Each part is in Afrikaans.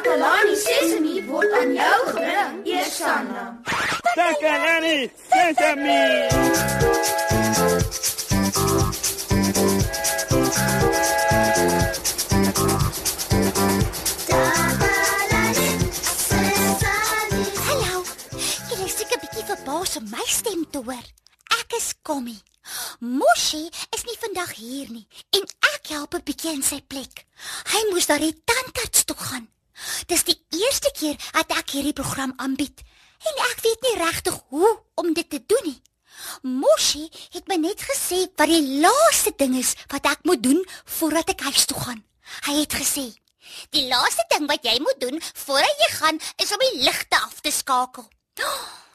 Takalani Sesemi word aan jou gebring, Eersanna. Takalani Sesemi. Verbaas om my stem te hoor. Ek is Kommy. Moshi is nie vandag hier nie en ek help 'n bietjie in sy plek. Hy moes daar die tandarts toe gaan. Dis die eerste keer dat ek hierdie program aanbied en ek weet nie regtig hoe om dit te doen nie. Moshi het my net gesê wat die laaste ding is wat ek moet doen voordat ek huis toe gaan. Hy het gesê: "Die laaste ding wat jy moet doen voordat jy gaan is om die ligte af te skakel."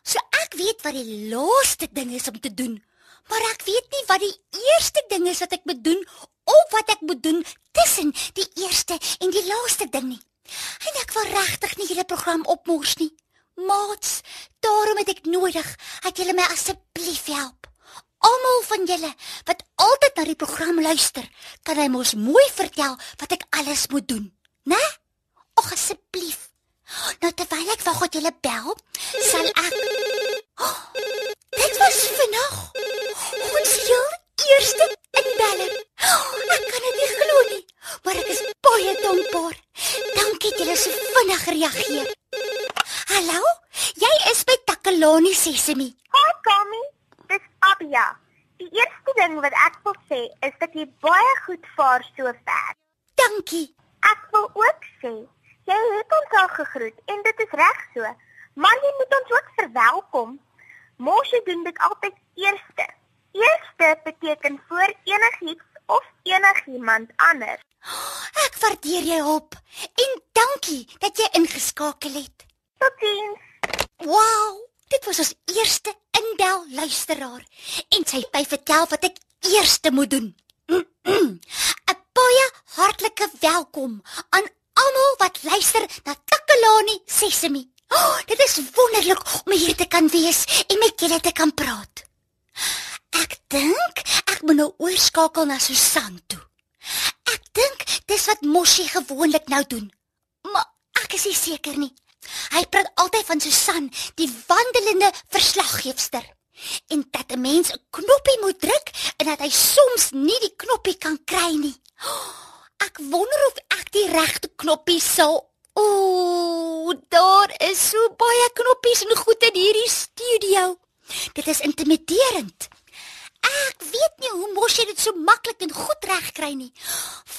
So ek weet wat die laaste ding is om te doen, maar ek weet nie wat die eerste ding is wat ek moet doen of wat ek moet doen tussen die eerste en die laaste ding nie. En ek wil regtig nie julle program opmors nie. Maats, daarom het ek nodig dat julle my asseblief help. Almal van julle wat altyd na die program luister, kan hy mos mooi vertel wat ek alles moet doen, né? Och asseblief. Nou terwyl ek wag tot julle bel, sal ek oh, Dit was vinnig. Ons heel eerste inbeller. Oh, ek kan dit nie glo nie, maar ek is baie dankbaar. Dankie dat julle so vinnig gereageer. Hallo? Jy is by Takalani Sesemi. Hi Kami, dis Abia. Die eerste ding wat ek wil sê is dat jy baie goed vaar sover. Dankie. Ek wil ook sê jy het ons al gegroet en dit is reg so, maar jy moet ons ook verwelkom. Mosje doen dit altyd eerste. Eerste beteken voor enigiets of enigiemand anders. Ek waardeer jou hulp en dankie dat jy ingeskakel het. Totsiens. Wow, dit was ons eerste indel luisteraar en sy het my vertel wat ek eerste moet doen. 'n Baie hartlike welkom aan almal wat luister na Takalani Sesemi. Oh, dit is wonderlik om hier te kan wees en met julle te kan praat. Ek dink ek moet nou oorskakel na Susan toe. Ek dink dis wat Moshi gewoonlik nou doen. Maar ek is nie seker nie. Hy praat altyd van Susan, die wandelende verslaggeefster. En dat 'n mens 'n knoppie moet druk en dat hy soms nie die knoppie kan kry nie. Ek wonder of ek die regte knoppie sal Ooh, daar is so baie knoppies en goed in hierdie studio. Dit is intimiderend. Ek weet nie hoe mos jy dit so maklik en goed regkry nie.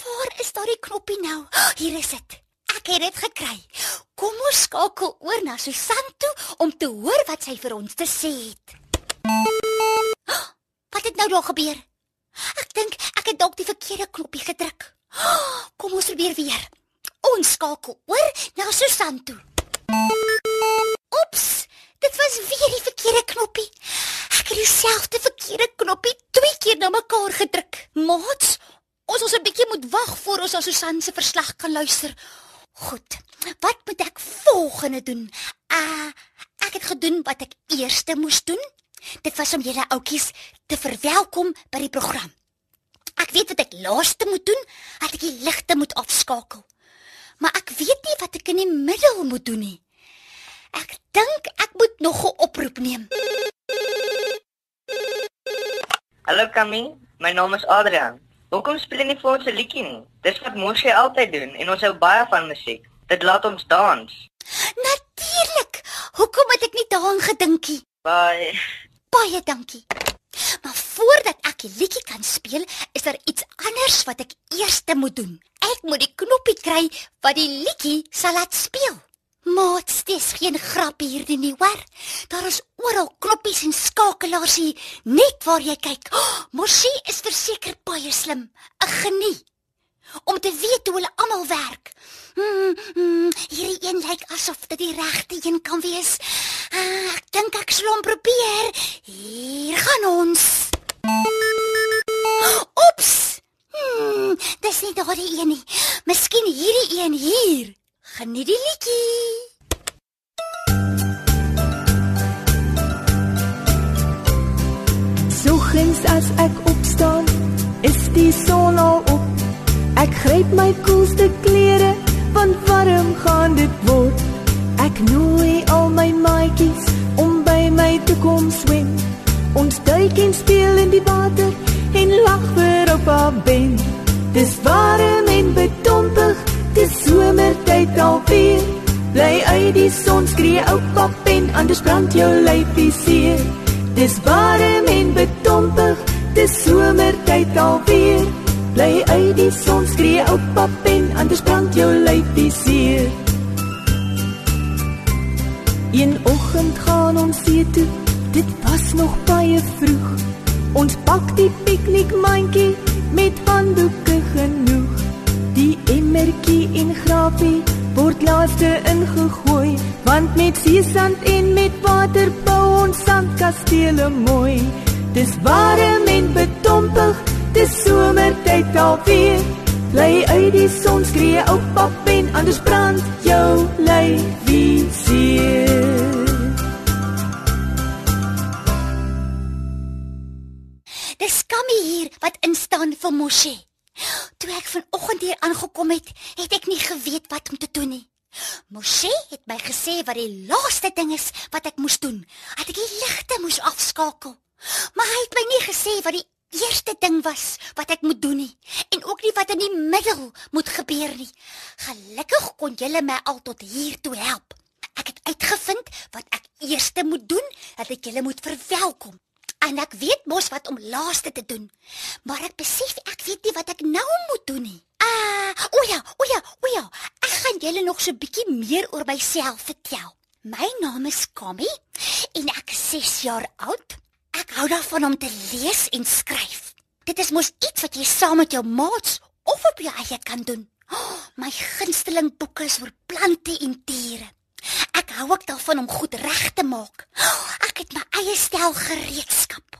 Waar is daardie knoppie nou? Hier is dit. Ek het dit gekry. Kom ons skakel oor na Susan toe om te hoor wat sy vir ons te sê het. Wat het nou daar gebeur? Ek dink ek het dalk die verkeerde knoppie gedruk. Kom ons probeer weer. Ons skakel oor na Susan toe. Oeps, dit was weer die verkeerde knoppie. Ek het dieselfde verkeerde knoppie twee keer na mekaar gedruk. Maats, ons ons 'n bietjie moet wag voor ons na Susan se verslag kan luister. Goed. Wat moet ek volgende doen? Uh, ek het gedoen wat ek eerste moes doen. Dit was om julle oudjies te verwelkom by die program. Ek weet wat ek laaste moet doen, dat ek die ligte moet afskakel. Maar ek weet nie wat ek in die middel moet doen nie. Ek dink ek moet nog 'n oproep neem. Hallo Kami, my naam is Adrian. Hoekom speel jy nie vir ons 'n liedjie nie? Dis wat Moshi altyd doen en ons hou baie van musiek. Dit laat ons dans. Natuurlik. Hoekom het ek nie daaraan gedinkie? Bye. Baie dankie. Maar voordat ek die liedjie kan speel, is daar iets anders wat ek eers moet doen. Ek moet die knoppie kry wat die liedjie sal laat speel. Maats, dis geen grap hierdie nie, hoor. Daar is oral knoppies en skakelaars hier, net waar jy kyk. Oh, Moshi is verseker baie slim, 'n genie om te weet hoe hulle almal werk. Hmm, hmm, hierdie een lyk asof dit die regte een kan wees. Ah, ek dink ek sal hom probeer. Hier gaan ons. Oeps. Hmm, dis nie daardie een nie. Miskien hierdie een hier. Geniet die liedjie. Soggens as ek opstaan, is die son al op. Ek gryp my koelste klere, want warm gaan dit word. Ek nooi al my maatjies om by my te kom swem. Ons duik en speel in die water en lag weer op haar ben. Dis warm Bly uit die son skree oupa pen, anders brand jou lyfie seer. Dis warm en bedompig, dis somertyd alweer. Bly uit die son skree oupa pen, anders brand jou lyfie seer. Een oggend gaan ons see toe. Dit was nog baie vroeg. Ons pak die piknikmandjie met handdoeke genoeg. Die emmertjie en grapie word laaste ingegooi, want met seesand en met water bou ons sandkastele mooi. Dis warm en bedompig, dis somertyd alweer. Bly uit die son skree ou pap en anders brand jou lyfie seer. Dis Kammy hier wat instaan vir Moshe. Toe ek vanoggend hier aangekom het, het ek nie geweet wat om te doen nie. Moshe het my gesê wat die laaste ding is wat ek moes doen. Dat ek die ligte moes afskakel. Maar hy het my nie gesê wat die eerste ding was wat ek moet doen nie en ook nie wat in die middel moet gebeur nie. Gelukkig kon julle my al tot hier toe help. Ek het uitgevind wat ek eerste moet doen, dat ek julle moet verwelkom. En ek weet mos wat om laaste te doen. Maar ek besef ek weet nie wat ek nou moet doen nie. Ah, o ja, o ja, o ja. Ek gaan julle nog so 'n bietjie meer oor myself vertel. My naam is Kammy en ek is 6 jaar oud. Ek hou daarvan om te lees en skryf. Dit is mos iets wat jy saam met jou maats of op jou eie kan doen. Oh, my gunsteling boeke is oor plante en diere. Hou ook daarvan om goed reg te maak. Ek het my eie stel gereedskap.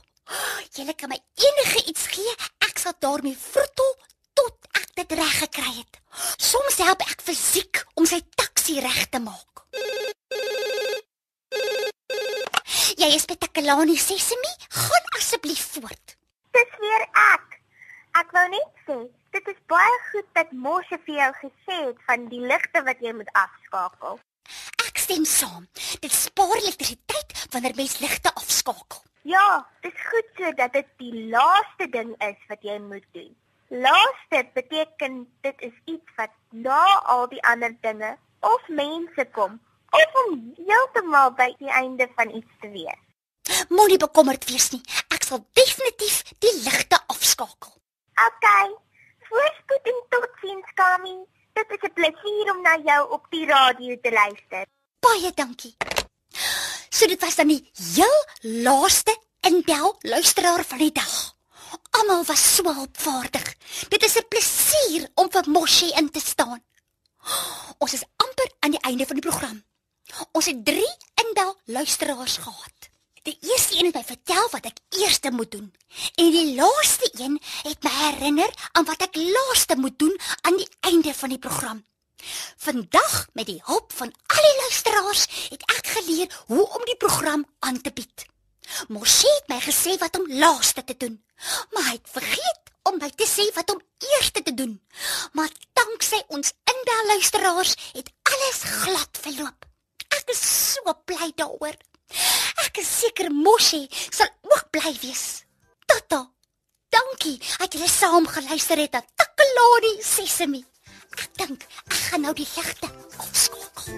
Julle kan my enige iets gee, ek sal daarmee vroetel tot ek dit reg gekry het. Soms help ek fisiek om sy taxi reg te maak. Jy is Petakalani Sesemi, gaan asseblief voort. Dis weer ek. Ek wou net sê, dit is baie goed dat Moshe vir jou gesê het van die ligte wat jy moet afskakel. Stem saam. Dit spaar elektrisiteit wanneer mens ligte afskakel. Ja, dis goed so dat dit die laaste ding is wat jy moet doen. Laaste beteken dit is iets wat na al die ander dinge of mense kom of om heeltemal by die einde van iets te wees. Moenie bekommerd wees nie. Ek sal definitief die ligte afskakel. OK. Voorspoed en totsiens, Kami. Dit is 'n plesier om na jou op die radio te luister. Baie dankie. So dit was dan die heel laaste inbel luisteraar van die dag. Almal was so opvaardig. Dit is 'n plesier om vir Moshi in te staan. Ons is amper aan die einde van die program. Ons het 3 inbel luisteraars gehad. Die eerste een het my vertel wat ek eerste moet doen en die laaste een het my herinner aan wat ek laaste moet doen aan die einde van die program. Vandag met die hulp van al die luisteraars het ek geleer hoe om die program aan te bied. Mosie het my gesê wat om laaste te doen, maar hy het vergeet om my te sê wat om eerste te doen. Maar danksy ons inbel luisteraars het alles glad verloop. Ek is so bly daaroor. Ek is seker Moshi sal ook bly wees. Tata. Dankie dat julle saam geluister het na Takalani Sesemi. Ek dink ek gaan nou die ligte afskakel.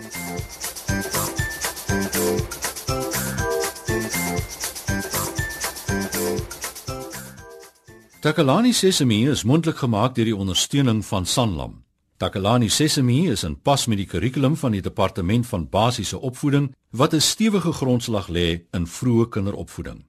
Takalani Sesemi is mondelik gemaak deur die ondersteuning van Sanlam. Takalani Sesemi is in pas met die kurrikulum van die departement van basiese opvoeding wat 'n stewige grondslag lê in vroeë kinderopvoeding.